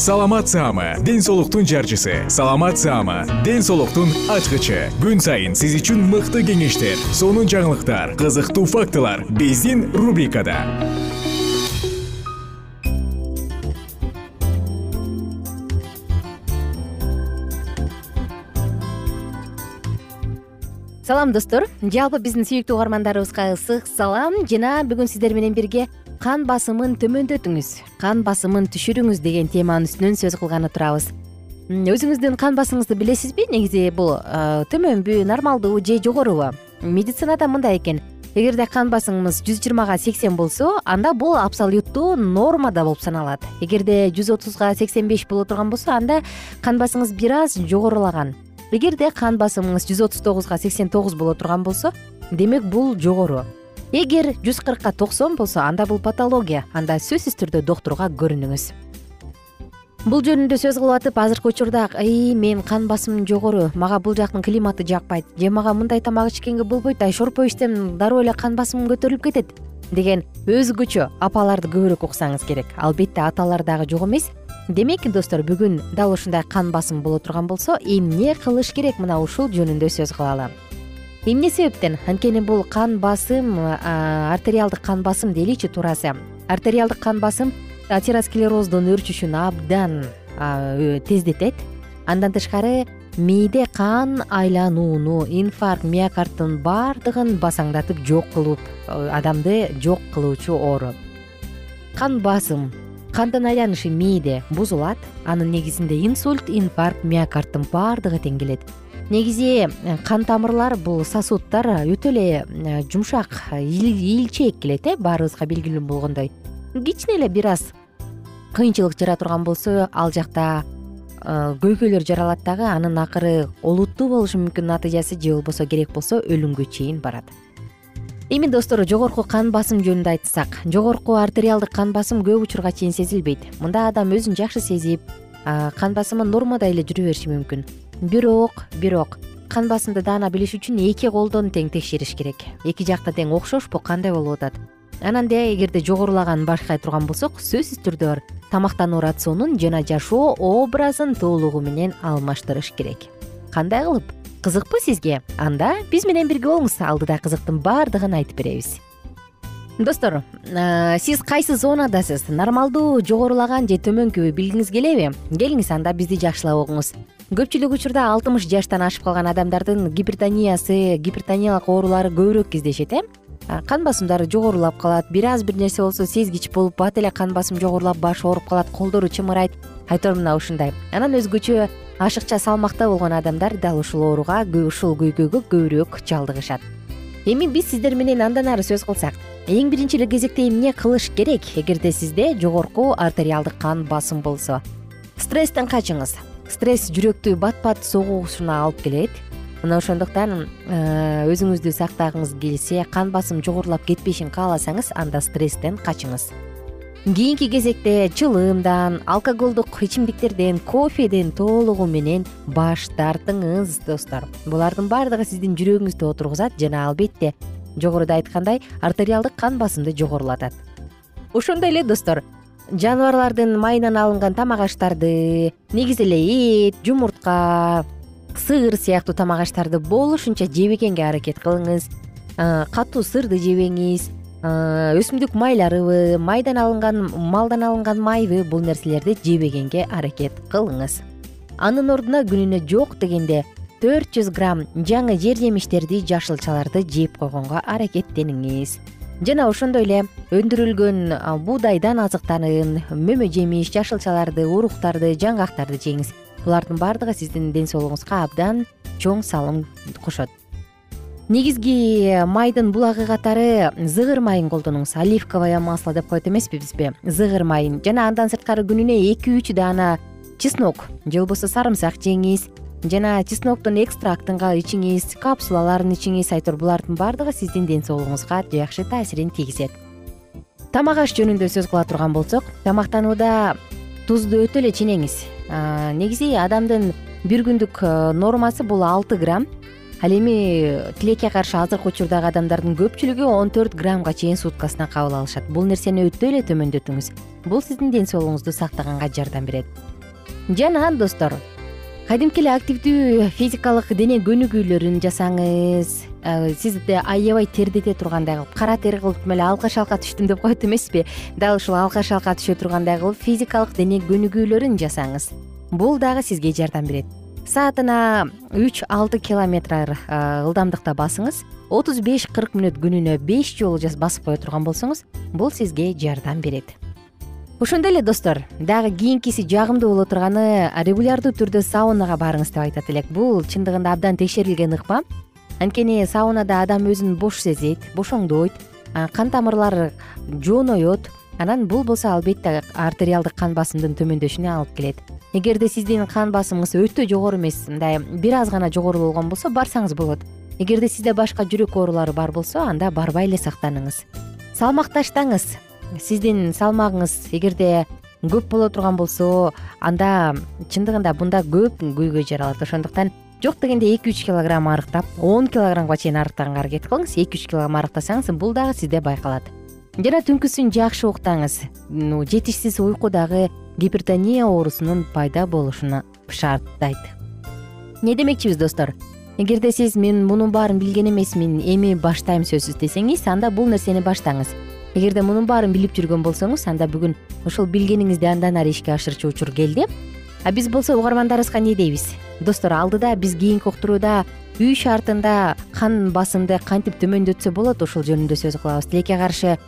саламат саама ден соолуктун жарчысы. Саламат саама ден соолуктун ачкычы. Күн сайын сиз үчүн мыкты кеңештер сонун жаңылыктар кызыктуу фактылар биздин рубрикада. Салам достор. Жалпы биздин сүйүктүү угармандарыбызга ысык салам. Жана бүгүн сиздер менен бирге кан басымын төмөндөтүңүз кан басымын түшүрүңүз деген теманын үстүнөн сөз кылганы турабыз өзүңүздүн кан басымыңызды билесизби? Негизи бул төмөнбү нормалдуу же жогорубу? Медицинада мындай экен. Эгерде кан басымыңыз жүз жыйырмага сексен болсо анда бул абсолюттуу нормада болуп саналат. Эгерде жүз отузга сексен беш боло турган болсо анда кан басыңыз бир аз жогорулаган. Эгерде кан басымыңыз жүз отуз тогузга сексен тогуз боло турган болсо демек бул жогору эгер жүз кыркка токсон болсо анда бул патология анда сөзсүз түрдө доктурга көрүнүңүз. Бул жөнүндө сөз кылып атып азыркы учурда ый мен кан басымым жогору мага бул жактын климаты жакпайт же мага мындай тамак ичкенге болбойт ай шорпо ичсем дароо эле кан басымым көтөрүлүп кетет деген өзгөчө апаларды көбүрөөк уксаңыз керек. Албетте аталар дагы жок эмес. Демек достор бүгүн дал ушундай кан басым боло турган болсо эмне кылыш керек? Мына ушул жөнүндө сөз кылалы эмне себептен? Анткени бул кан басым артериалдык кан басым дейличи туурасы. Артериалдык кан басым атеросклероздун өрчүшүн абдан тездетет. Андан тышкары мээде кан айланууну инфаркт миокардтын баардыгын басаңдатып жок кылып адамды жок кылуучу оору. Кан басым кандын айланышы мээде бузулат анын негизинде инсульт инфаркт миокардтын баардыгы тең келет негизи э, кан тамырлар бул сосуддар өтө эле э, жумшак ийилчээк келет э баарыбызга белгилүү болгондой. Кичине эле бир аз кыйынчылык жара турган болсо ал жакта э, көйгөйлөр жаралат дагы анын акыры олуттуу болушу мүмкүн натыйжасы же болбосо керек болсо өлүмгө чейин барат. Эми достор жогорку кан басым жөнүндө айтсак жогорку артериалдык кан басым көп учурга чейин сезилбейт. Мында адам өзүн жакшы сезип кан басымы нормада эле жүрө бериши мүмкүн бирок бирок кан басымды даана билиш үчүн эки колдон тең текшериш керек. Эки жакта тең окшошпу кандай болуп атат? Анан да эгерде жогорулаганын байкай турган болсок сөзсүз түрдө тамактануу рационун жана жашоо образын толугу менен алмаштырыш керек. Кандай кылып? Кызыкпы сизге? Анда биз менен бирге болуңуз. Алдыда кызыктын баардыгын айтып беребиз. Достор сиз кайсы зонадасыз? Нормалдуу жогорулаган же төмөнкүбү билгиңиз келеби? Келиңиз анда бизди жакшылап угуңуз көпчүлүк учурда алтымыш жаштан ашып калган адамдардын гипертониясы гипертониялык оорулары көбүрөөк кездешет э? Кан басымдары жогорулап калат бир аз бир нерсе болсо сезгич болуп бат эле кан басым жогорулап башы ооруп калат колдору чымырайт. Айтор мына ушундай. Анан өзгөчө ашыкча салмакта болгон адамдар дал ушул ооруга ушул көйгөйгө көбүрөөк жалдыгышат эми биз сиздер менен андан ары сөз кылсак эң биринчи эле кезекте эмне кылыш керек эгерде сизде жогорку артериалдык кан басым болсо? Стресстен качыңыз стресс жүрөктү бат бат согушуна алып келет. Мына ошондуктан э, өзүңүздү сактагыңыз келсе кан басым жогорулап кетпешин кааласаңыз анда стресстен качыңыз. Кийинки кезекте чылымдан алкоголдук ичимдиктерден кофеден толугу менен баш тартыңыз достор. Булардын баардыгы сиздин жүрөгүңүздү отургузат жана албетте жогоруда айткандай артериалдык кан басымды жогорулатат. Ошондой эле достор жаныбарлардын майынан алынган тамак аштарды негизи эле эт жумуртка сыр сыяктуу тамак аштарды болушунча жебегенге аракет кылыңыз. Катуу сырды жебеңиз. Өсүмдүк майларыбы майдан алынган малдан алынган майбы бул нерселерди жебегенге аракет кылыңыз. Анын ордуна күнүнө жок дегенде төрт жүз грамм жаңы жер жемиштерди жашылчаларды жеп койгонго аракеттениңиз жана ошондой эле өндүрүлгөн буудайдан азыктанын мөмө жемиш жашылчаларды уруктарды жаңгактарды жеңиз. Булардын баардыгы сиздин ден соолугуңузга абдан чоң салым кошот. Негизги майдын булагы катары зыгыр майын колдонуңуз. Оливковое масло деп коет эмеспизби зыгыр майын. Жана андан сырткары күнүнө эки үч даана чеснок же болбосо сарымсак жеңиз жана чесноктун экстрактын ичиңиз капсулаларын ичиңиз айтор булардын баардыгы сиздин ден соолугуңузга жакшы таасирин тийгизет. Тамак аш жөнүндө сөз кыла турган болсок тамактанууда тузду өтө эле ченеңиз. Негизи адамдын бир күндүк нормасы бул алты грамм ал эми тилекке каршы азыркы учурдагы адамдардын көпчүлүгү он төрт граммга чейин суткасына кабыл алышат. Бул нерсени өтө эле төмөндөтүңүз. Бул сиздин ден соолугуңузду сактаганга жардам берет. Жана достор кадимки эле активдүү физикалык дене көнүгүүлөрүн жасаңыз сизди аябай тердете тургандай кылып кара тер кылып эле алка шалка түштүм деп коет эмеспи? Дал ушул алка шалка түшө тургандай кылып физикалык дене көнүгүүлөрүн жасаңыз. Бул дагы сизге жардам берет. Саатына үч алты километр ылдамдыкта басыңыз отуз беш кырк мүнөт күнүнө беш жолу басып кое турган болсоңуз бул сизге жардам берет ошондой эле достор дагы кийинкиси жагымдуу боло турганы регулярдуу түрдө саунага барыңыз деп айтат элек. Бул чындыгында абдан текшерилген ыкма анткени саунада адам өзүн бош сезет бошоңдойт кан тамырлары жооноет анан бул болсо албетте артериалдык кан басымдын төмөндөшүнө алып келет. Эгерде сиздин кан басымыңыз өтө жогору эмес мындай бир аз гана жогору болгон болсо барсаңыз болот. Эгерде сизде башка жүрөк оорулары бар болсо анда барбай эле сактаныңыз. Салмак таштаңыз сиздин салмагыңыз эгерде көп боло турган болсо анда чындыгында мында көп көйгөй жаралат ошондуктан жок дегенде эки үч килограмм арыктап он килограммга чейин арыктаганга аракет кылыңыз. Эки үч килограмм арыктасаңыз бул дагы сизде байкалат. Жана түнкүсүн жакшы уктаңыз. Жетишсиз уйку дагы гипертония оорусунун пайда болушуна шарттайт. Эмне демекчибиз достор? Эгерде сиз мен мунун баарын билген эмесмин эми баштайм сөзсүз десеңиз анда бул нерсени баштаңыз эгерде мунун баарын билип жүргөн болсоңуз анда бүгүн ушул билгениңизди андан ары ишке ашырчу учур келди. А биз болсо угармандарыбызга эмне дейбиз? Достор алдыда биз кийинки уктурууда үй шартында кан басымды кантип төмөндөтсө болот? Ушул жөнүндө сөз кылабыз. Тилекке каршы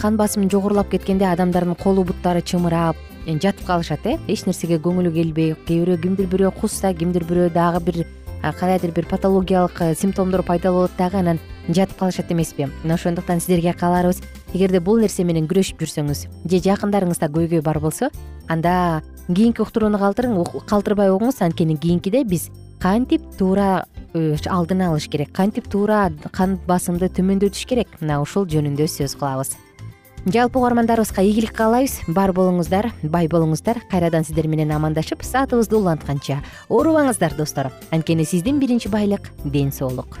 кан басым жогорулап кеткенде адамдардын колу буттары чымырап жатып калышат э? Эч нерсеге көңүлү келбей кээ бирөө кимдир бирөө кусса кимдир бирөө дагы бир кандайдыр бир патологиялык э, симптомдор пайда болот дагы анан жатып калышат эмеспи. Мына ошондуктан сиздерге кааларыбыз. Эгерде бул нерсе менен күрөшүп жүрсөңүз же жакындарыңызда көйгөй бар болсо анда кийинки уктурууну калтырбай угуңуз анткени кийинкиде биз кантип туура э, алдын алыш керек кантип туура кан басымды төмөндөтүш керек? Мына ушул жөнүндө сөз кылабыз. Жалпы угармандарыбызга ийгилик каалайбыз. Бар болуңуздар бай болуңуздар кайрадан сиздер менен амандашып саатыбызды улантканча оорубаңыздар достор. Анткени сиздин биринчи байлык ден соолук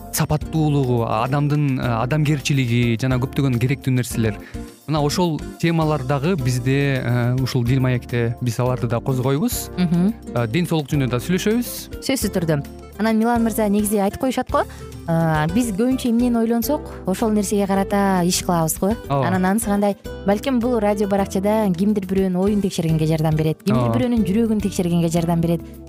сапаттуулугу адамдын э, адамгерчилиги жана көптөгөн керектүү нерселер. Мына ошол темалар дагы бизде э, ушул дил маекте биз аларды да козгойбуз. Э, ден соолук жөнүндө да сүйлөшөбүз. Сөзсүз түрдө. Анан милан мырза негизи айтып коюшат го? Биз көбүнчө эмнени ойлонсок? Ошол нерсеге карата иш кылабыз го? Ооба анан анысы кандай? Балким бул радио баракчада кимдир бирөөнүн оюн текшергенге жардам берет кимдир бирөөнүн жүрөгүн текшергенге жардам берет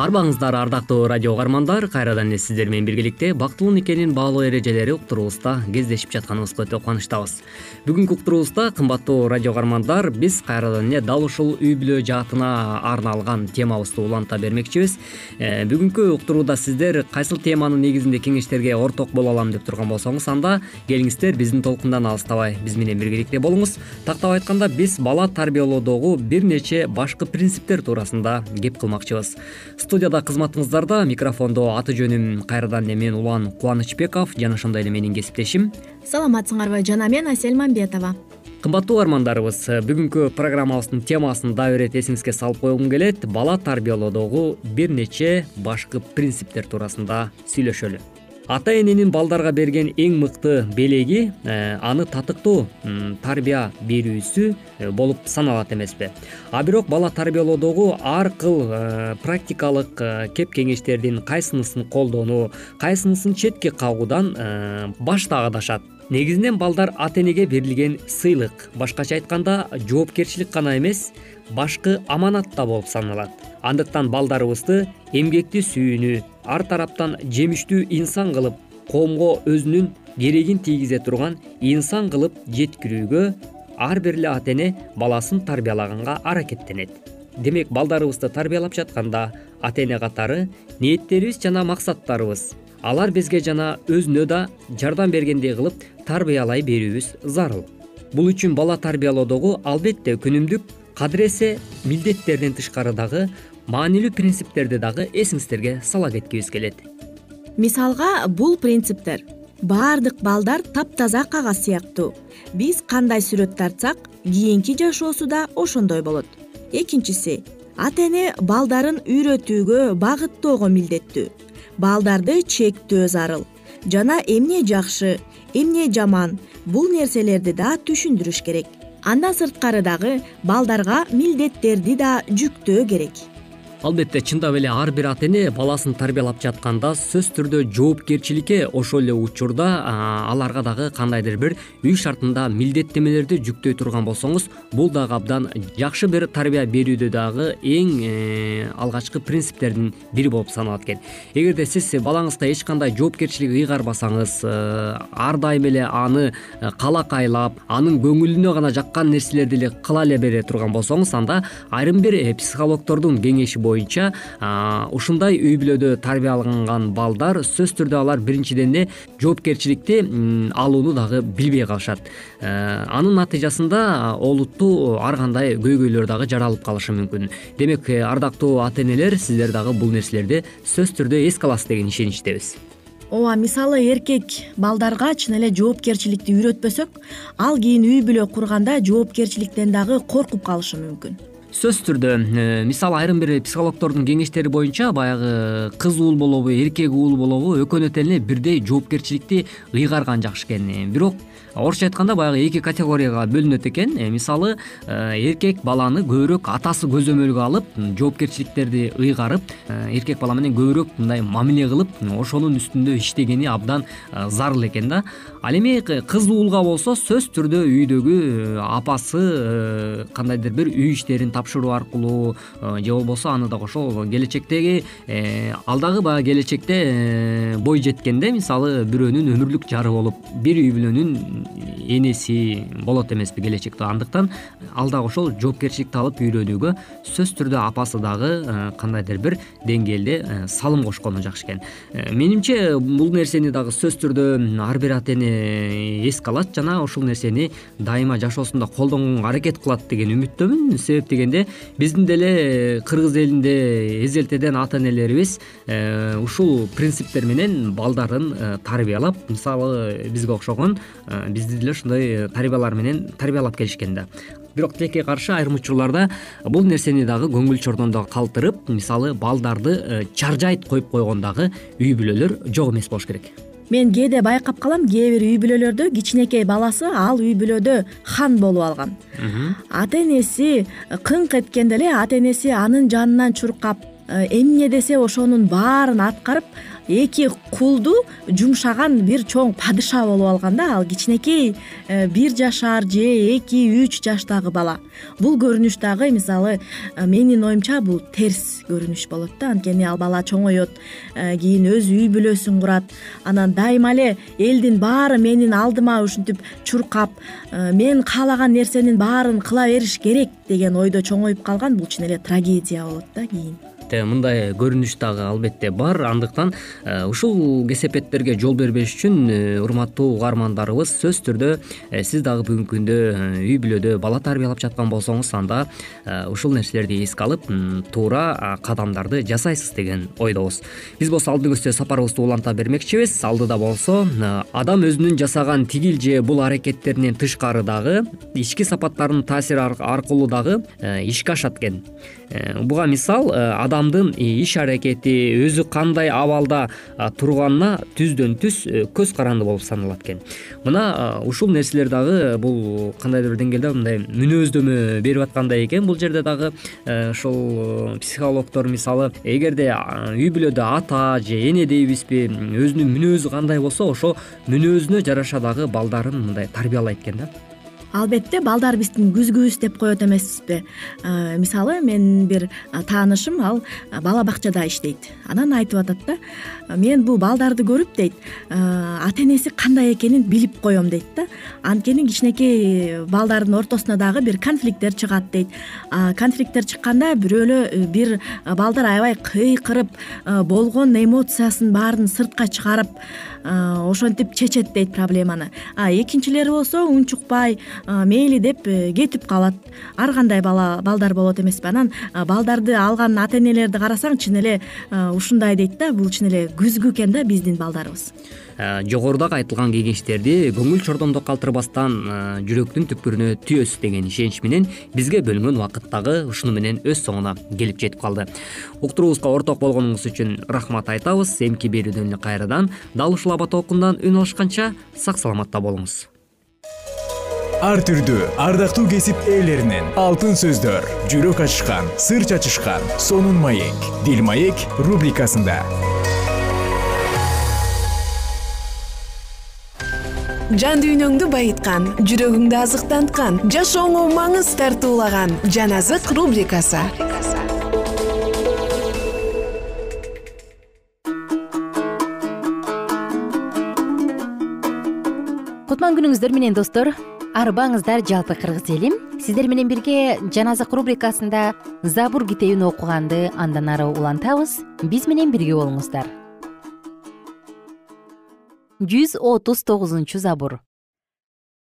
арбаңыздар ардактуу радио угармандар кайрадан эле сиздер менен биргеликте бактылуу никенин баалуу эрежелери уктуруубузда кездешип жатканыбызга өтө кубанычтабыз. Бүгүнкү уктуруубузда кымбаттуу радио угармандар биз кайрадан эле дал ушул үй бүлө жаатына арналган темабызды уланта бермекчибиз. Э, бүгүнкү уктурууда сиздер кайсыл теманын негизинде кеңештерге орток боло алам деп турган болсоңуз анда келиңиздер биздин толкундан алыстабай биз менен биргеликте болуңуз. Тактап айтканда биз бала тарбиялоодогу бир нече башкы принциптер туурасында кеп кылмакчыбыз студияда кызматыңыздарда микрофондо аты жөнүм кайрадан эле мен улан кубанычбеков жана ошондой эле менин кесиптешим. Саламатсыңарбы жана мен асель мамбетова. Кымбаттуу угармандарыбыз бүгүнкү программабыздын темасын дагы бир ирет эсиңизге салып койгум келет. Бала тарбиялоодогу бир нече башкы принциптер туурасында сүйлөшөлү ата эненин балдарга берген эң мыкты белеги э, аны татыктуу тарбия берүүсү э, болуп саналат эмеспи. А бирок бала тарбиялоодогу ар кыл э, практикалык кеп кеңештердин кайсынысын колдонуу кайсынысын четке кагуудан баш тартышат негизинен балдар ата энеге берилген сыйлык. Башкача айтканда жоопкерчилик гана эмес башкы аманат да болуп саналат. Андыктан балдарыбызды эмгекти сүйүүнү ар тараптан жемиштүү инсан кылып коомго өзүнүн керегин тийгизе турган инсан кылып жеткирүүгө ар бир эле ата эне баласын тарбиялаганга аракеттенет. Демек балдарыбызды тарбиялап жатканда ата эне катары ниеттерибиз жана максаттарыбыз алар бизге жана өзүнө да жардам бергендей кылып тарбиялай берүүбүз зарыл. Бул үчүн бала тарбиялоодогу албетте күнүмдүк кадыресе милдеттерден тышкары дагы маанилүү принциптерди дагы эсиңиздерге сала кеткибиз келет. Мисалга бул принциптер. Баардык балдар таптаза кагаз сыяктуу. Биз кандай сүрөт тартсак кийинки жашоосу да ошондой болот. Экинчиси ата эне балдарын үйрөтүүгө багыттоого милдеттүү балдарды чектөө зарыл. Жана эмне жакшы эмне жаман бул нерселерди да түшүндүрүш керек. Андан сырткары дагы балдарга милдеттерди да жүктөө керек албетте чындап эле ар бир ата эне баласын тарбиялап жатканда сөзсүз түрдө жоопкерчиликке ошол эле учурда аларга дагы кандайдыр бир үй шартында милдеттенмелерди жүктөй турган болсоңуз бул дагы абдан жакшы бир тарбия берүүдө дагы эң э, алгачкы принциптердин бири болуп саналат экен. Эгерде сиз балаңызга эч кандай жоопкерчилик ыйгарбасаңыз э, ар дайым эле аны э, калакайлап анын көңүлүнө гана жаккан нерселерди эле кыла эле бере турган болсоңуз анда айрым бир психологдордун кеңеши боюнча ушундай үй бүлөдө тарбияланган балдар сөзсүз түрдө алар биринчиден эле жоопкерчиликти алууну дагы билбей калышат. Анын натыйжасында олуттуу ар кандай көйгөйлөр дагы жаралып калышы мүмкүн. Демек э, ардактуу ата энелер сиздер дагы бул нерселерди сөзсүз түрдө эске аласыз деген ишеничтебиз ооба мисалы эркек балдарга чын эле жоопкерчиликти үйрөтпөсөк ал кийин үй бүлө курганда жоопкерчиликтен дагы коркуп калышы мүмкүн сөзсүз түрдө э, мисалы айрым бир психологдордун кеңештери боюнча баягы кыз уул болобу эркек уул болобу экөөнө тең эле бирдей жоопкерчиликти ыйгарган жакшы экен бирок орусча айтканда баягы эки категорияга бөлүнөт экен. Э, мисалы э, эркек баланы көбүрөөк атасы көзөмөлгө алып жоопкерчиликтерди ыйгарып э, эркек бала менен көбүрөөк мындай мамиле кылып ошонун үстүндө иштегени абдан зарыл экен да. Ал эми кыз уулга болсо сөзсүз түрдө үйдөгү апасы кандайдыр бир үй иштерин тапшыруу аркылуу же болбосо аны дагы ошол келечектеги ал дагы баягы келечекте бой жеткенде мисалы бирөөнүн өмүрлүк жары болуп бир үй бүлөнүн энеси болот эмеспи келечекте. Андыктан ал дагы ошол жоопкерчиликти алып үйрөнүүгө сөзсүз түрдө апасы дагы э, кандайдыр бир деңгээлде э, салым кошкону жакшы экен. Э, менимче бул нерсени дагы сөзсүз түрдө ар бир ата эне эске алат жана ушул нерсени дайыма жашоосунда колдонго аракет кылат деген үмүттөмүн. Себеп дегенде биздин деле кыргыз элинде эзелтеден ата энелерибиз ушул принциптер менен балдарын тарбиялап мисалы бизге окшогон бизди деле ушундай тарбиялар менен тарбиялап келишкен да. Бирок тилекке каршы айрым учурларда бул нерсени дагы көңүл чордондо калтырып мисалы балдарды э, чаржайт коюп койгон дагы ый бүлөлөр жок эмес болуш керек. Мен кээде байкап калам кээ бир үй бүлөлөрдө кичинекей баласы ал үй бүлөдө хан болуп алган. Ата энеси кыңк эткенде эле ата энеси анын жанынан чуркап э, эмне десе ошонун баарын аткарып эки кулду жумшаган бир чоң падыша болуп алган да. Ал кичинекей э, бир жашар же эки үч жаштагы бала. Бул көрүнүш дагы мисалы э, менин оюмча бул терс көрүнүш болот да. Анткени ал бала чоңоет э, кийин өз үй бүлөсүн курат. Анан дайыма эле элдин баары менин алдыма ушинтип чуркап мен каалаган нерсенин баарын кыла бериш керек деген ойдо чоңоюп калган. Бул чын эле трагедия болот да кийин мындай көрүнүш дагы албетте бар. Андыктан э, ушул кесепеттерге жол бербеш үчүн э, урматтуу угармандарыбыз сөзсүз түрдө э, сиз дагы бүгүнкү күндө үй бүлөдө бала тарбиялап жаткан болсоңуз анда ушул нерселерди эске алып туура кадамдарды жасайсыз деген ойдобуз. Биз болсо алдыңызчө сапарыбызды уланта бермекчибиз. Алдыда болсо адам өзүнүн жасаган тигил же бул аракеттеринен тышкары дагы ички сапаттарынын таасири аркылуу дагы ишке ашат экен. Буга мисал адам иш аракети өзү кандай абалда турганына түздөн түз э, көз каранды болуп саналат экен. Мына ушул нерселер дагы бул кандайдыр бир деңгээлде мындай мүнөздөмө берип аткандай экен. Бул жерде дагы э, ушул психологдор мисалы эгерде үй бүлөдө ата же эне дейбизби өзүнүн мүнөзү кандай болсо ошол мүнөзүнө жараша дагы балдарын мындай тарбиялайт экен да албетте балдар биздин күзгүбүз деп коет эмеспизби мисалы менин бир таанышым ал бала бакчада иштейт. Анан айтып атат да мен бул балдарды көрүп дейт ата энеси кандай экенин билип коем дейт да. Анткени кичинекей балдардын ортосуна дагы бир конфликттер чыгат дейт. Конфликттер чыкканда бирөөлө бир балдар аябай кыйкырып болгон эмоциясын баарын сыртка чыгарып ошентип чечет дейт проблеманы. А экинчилери болсо унчукпай мейли деп э, кетип калат. Ар кандай бала балдар болот эмеспи анан? Балдарды алган ата энелерди карасаң чын эле ушундай дейт да. Бул чын эле күзгү экен да биздин балдарыбыз. Жогорудагы айтылган кеңештерди көңүл чордондо калтырбастан жүрөктүн түпкүрүнө түйөсүз деген ишенич менен бизге бөлүнгөн убакыт дагы ушуну менен өз соңуна келип жетип калды. Уктуруубузга орток болгонуңуз үчүн рахмат айтабыз. Эмки берүүдөн эле кайрадан кайрадан дал ушул аба толкундан үн алышканча сак саламатта болуңуз. Ар түрдүү ардактуу кесип ээлеринен алтын сөздөр жүрөк ачышкан сыр чачышкан сонун маек дил маек рубрикасында жан дүйнөңдү байыткан жүрөгүңдү азыктанткан жашооңо маңыз тартуулаган жан азык рубрикасы. Кутман күнүңүздөр менен достор арыбаңыздар жалпы кыргыз элим. Сиздер менен бирге жан азык рубрикасында забур китебин окуганды андан ары улантабыз. Биз менен бирге болуңуздар жүз отуз тогузунчу забур.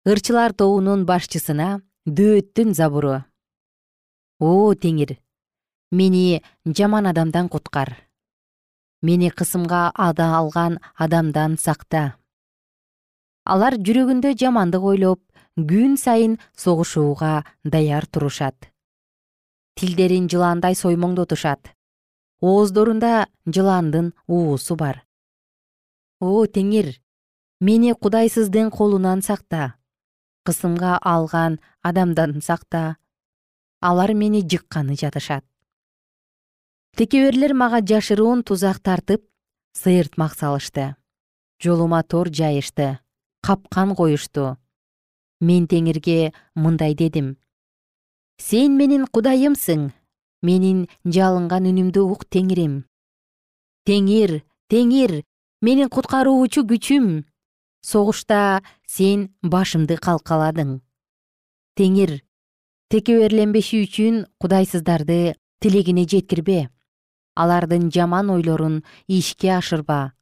Ырчылар тобунун башчысына дөөттүн забуру. О теңир мени жаман адамдан куткар. Мени кысымга алган адамдан сакта. Алар жүрөгүндө жамандык ойлоп күн сайын согушууга даяр турушат. Тилдерин жылаандай соймоңдотушат ооздорунда жыландын уусу бар. О теңир мени кудайсыздын колунан сакта кысымга алган адамдан сакта. Алар мени жыкканы жатышат. Текеберлер мага жашыруун тузак тартып сыйыртмак салышты. Жолума тор жайышты капкан коюшту. Мен теңирге мындай дедим. Сен менин кудайымсың менин жалынган үнүмдү ук теңирим теңир теңир менин куткаруучу күчүм согушта сен башымды калкаладың. Теңир текеберленбеши үчүн кудайсыздарды тилегине жеткирбе. Алардын жаман ойлорун ишке ашырба.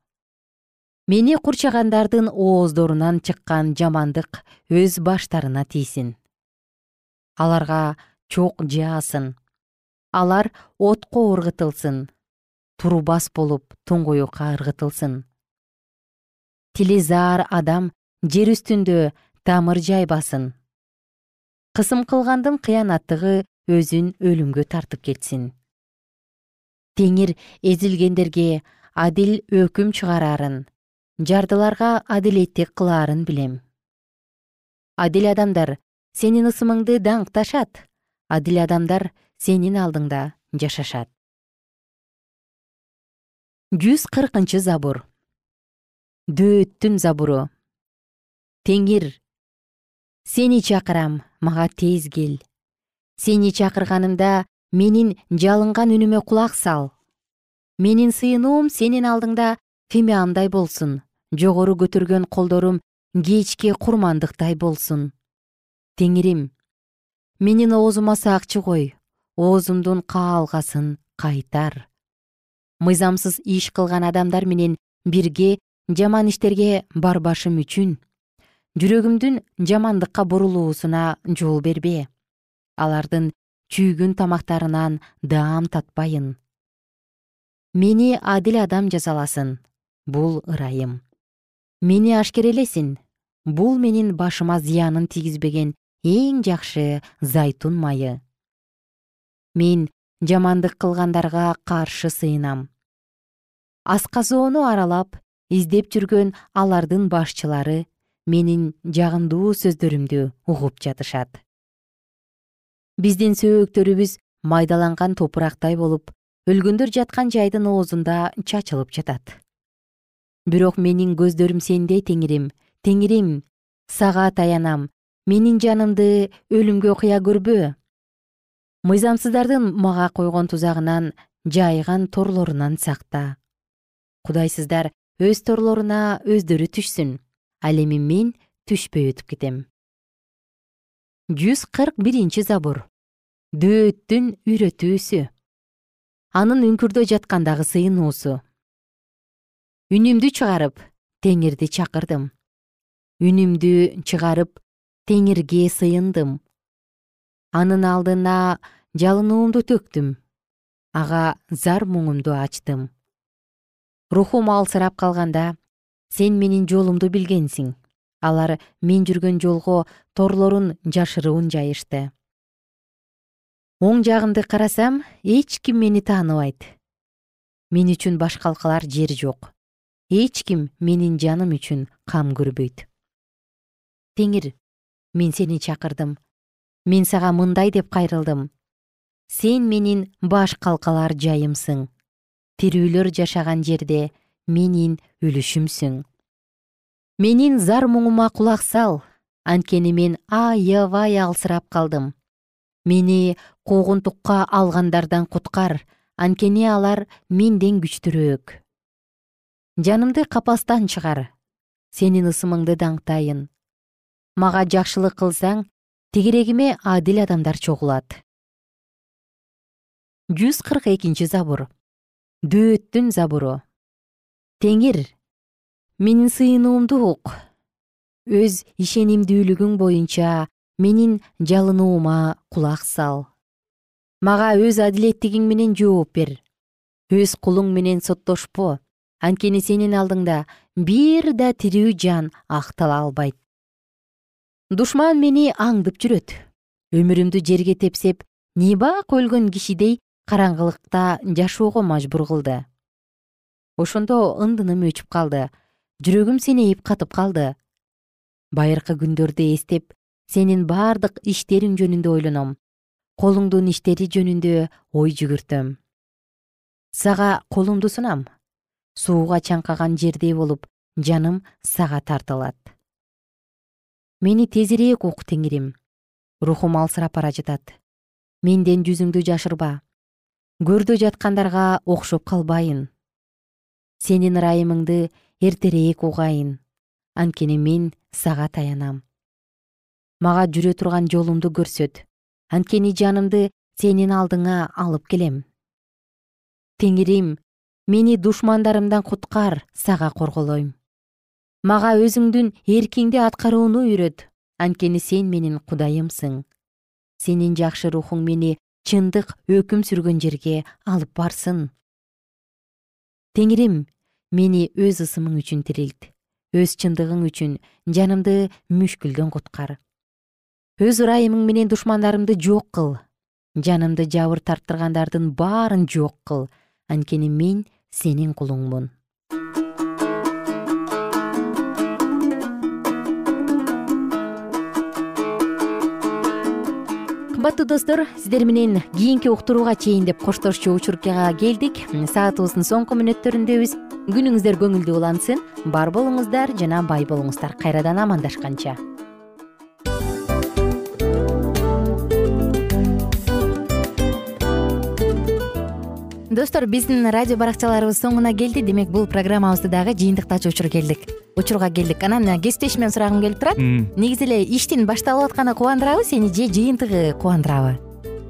Мени курчагандардын ооздорунан чыккан жамандык өз баштарына тийсин. Аларга чок жаасын алар отко ыргытылсын. Турбас болуп туңгуюкка ыргытылсын тили заар адам жер үстүндө тамыр жайбасын. Кысым кылгандын кыянаттыгы өзүн өлүмгө тартып кетсин. Теңир эзилгендерге адил өкүм чыгарарын жардыларга адилеттик кылаарын билем. Адил адамдар сенин ысымыңды даңкташат адил адамдар сенин алдыңда жашашат. Жүз кыркынчы забур дөөттүн забуру теңир сени чакырам мага тез кел. Сени чакырганымда менин жалынган үнүмө кулак сал. Менин сыйынуум сенин алдыңда фимиамдай болсун. Жогору көтөргөн колдорум кечки курмандыктай болсун. Теңирим менин оозума сакчы кой. Оозумдун каалгасын кайтар. Мыйзамсыз иш кылган адамдар менен бирге жаман иштерге барбашым үчүн жүрөгүмдүн жамандыкка бурулуусуна жол бербе. Алардын чүйгүн тамактарынан даам татпайын. Мени адил адам жазаласын бул ырайым. Мени ашкерелесин бул менин башыма зыянын тийгизбеген эң жакшы зайтун майы. Мен жамандык кылгандарга каршы сыйынам. Асказоону аралап издеп жүргөн алардын башчылары менин жагымдуу сөздөрүмдү угуп жатышат. Биздин сөөктөрүбүз майдаланган топурактай болуп өлгөндөр жаткан жайдын оозунда чачылып жатат. Бирок менин көздөрүм сенде теңирим теңирим сага таянам менин жанымды өлүмгө кыя көрбө. Мыйзамсыздардын мага койгон тузагынан жайган торлорунан сакта. Кудайсыздар өз торлоруна өздөрү түшсүн. Ал эми мен түшпөй өтүп кетем. жүз кырк биринчи забур дөөттүн үйрөтүүсү. Анын үңкүрдө жаткандагы сыйынуусу үнүмдү чыгарып теңирди чакырдым. Үнүмдү чыгарып теңирге сыйындым. Анын алдына жалынуумду төктүм. Ага зар муңумду ачтым рухум алсырап калганда сен менин жолумду билгенсиң. Алар мен жүргөн жолго торлорун жашыруун жайышты оң жагымды карасам эч ким мени тааныбайт. Мен үчүн башка алкалар жер жок. Эч ким менин жаным үчүн кам көрбөйт. Теңир мен сени чакырдым. Мен сага мындай деп кайрылдым. Сен менин баш калкалар жайымсың тирүүлөр жашаган жерде менин үлүшүмсүң. Менин зар муңума кулак сал. Анткени мен аябай алсырап калдым. Мени куугунтукка алгандардан куткар. Анткени алар менден күчтүүрөөк жанымды капастан чыгар. Сенин ысымыңды даңктайын. Мага жакшылык кылсаң тегерегиме адил адамдар чогулат. Жүз кырк экинчи забур дөөттүн забуру теңир менин сыйынуумду ук. Өз ишенимдүүлүгүң боюнча менин жалынуума кулак сал. Мага өз адилеттигиң менен жооп бер. Өз кулуң менен соттошпо. Анткени сенин алдыңда бир да тирүү жан актала албайт. Душман мени аңдып жүрөт. Өмүрүмдү жерге тепсеп нибак өлгөн кишидей караңгылыкта жашоого мажбур кылды. Ошондо ындыным өчүп калды. Жүрөгүм сенейип катып калды. Байыркы күндөрдү эстеп сенин бардык иштериң жөнүндө ойлоном. Колуңдун иштери жөнүндө ой жүгүртөм. Сага колумду сунам. Сууга чаңкаган жердей болуп жаным сага тартылат. Мени тезирээк ук теңирим. Рухум алсырап бара жатат. Менден жүзүңдү жашырба көрдө жаткандарга окшоп калбайын. Сенин ырайымыңды эртерээк угайын. Анткени мен сага таянам мага жүрө турган жолумду көрсөт. Анткени жанымды сенин алдыңа алып келем. Теңирим мени душмандарымдан куткар сага корголойм. Мага өзүңдүн эркиңди аткарууну үйрөт. Анткени сен менин кудайымсың. Сенин жакшы рухуң мени чындык өкүм сүргөн жерге алып барсын. Теңирим мени өз ысымың үчүн тирилт өз чындыгың үчүн жанымды мүшкүлдөн куткар. Өз ырайымың менен душмандарымды жок кыл жанымды жабыр тарттыргандардын баарын жок кыл. Анткени мен сенин кулуңмун кымбаттуу достор сиздер менен кийинки уктурууга чейин деп коштошчу учурга келдик. Саатыбыздын соңку мүнөттөрүндөбүз күнүңүздөр көңүлдүү улансын бар болуңуздар жана бай болуңуздар. Кайрадан амандашканча достор биздин радио баракчаларыбыз соңуна келди. Демек бул программабызды дагы жыйынтыктачу учур келдик. Учурга келдик. Анан кесиптешимден сурагым келип турат. Негизи эле иштин башталып атканы кубандырабы сени же жыйынтыгы кубандырабы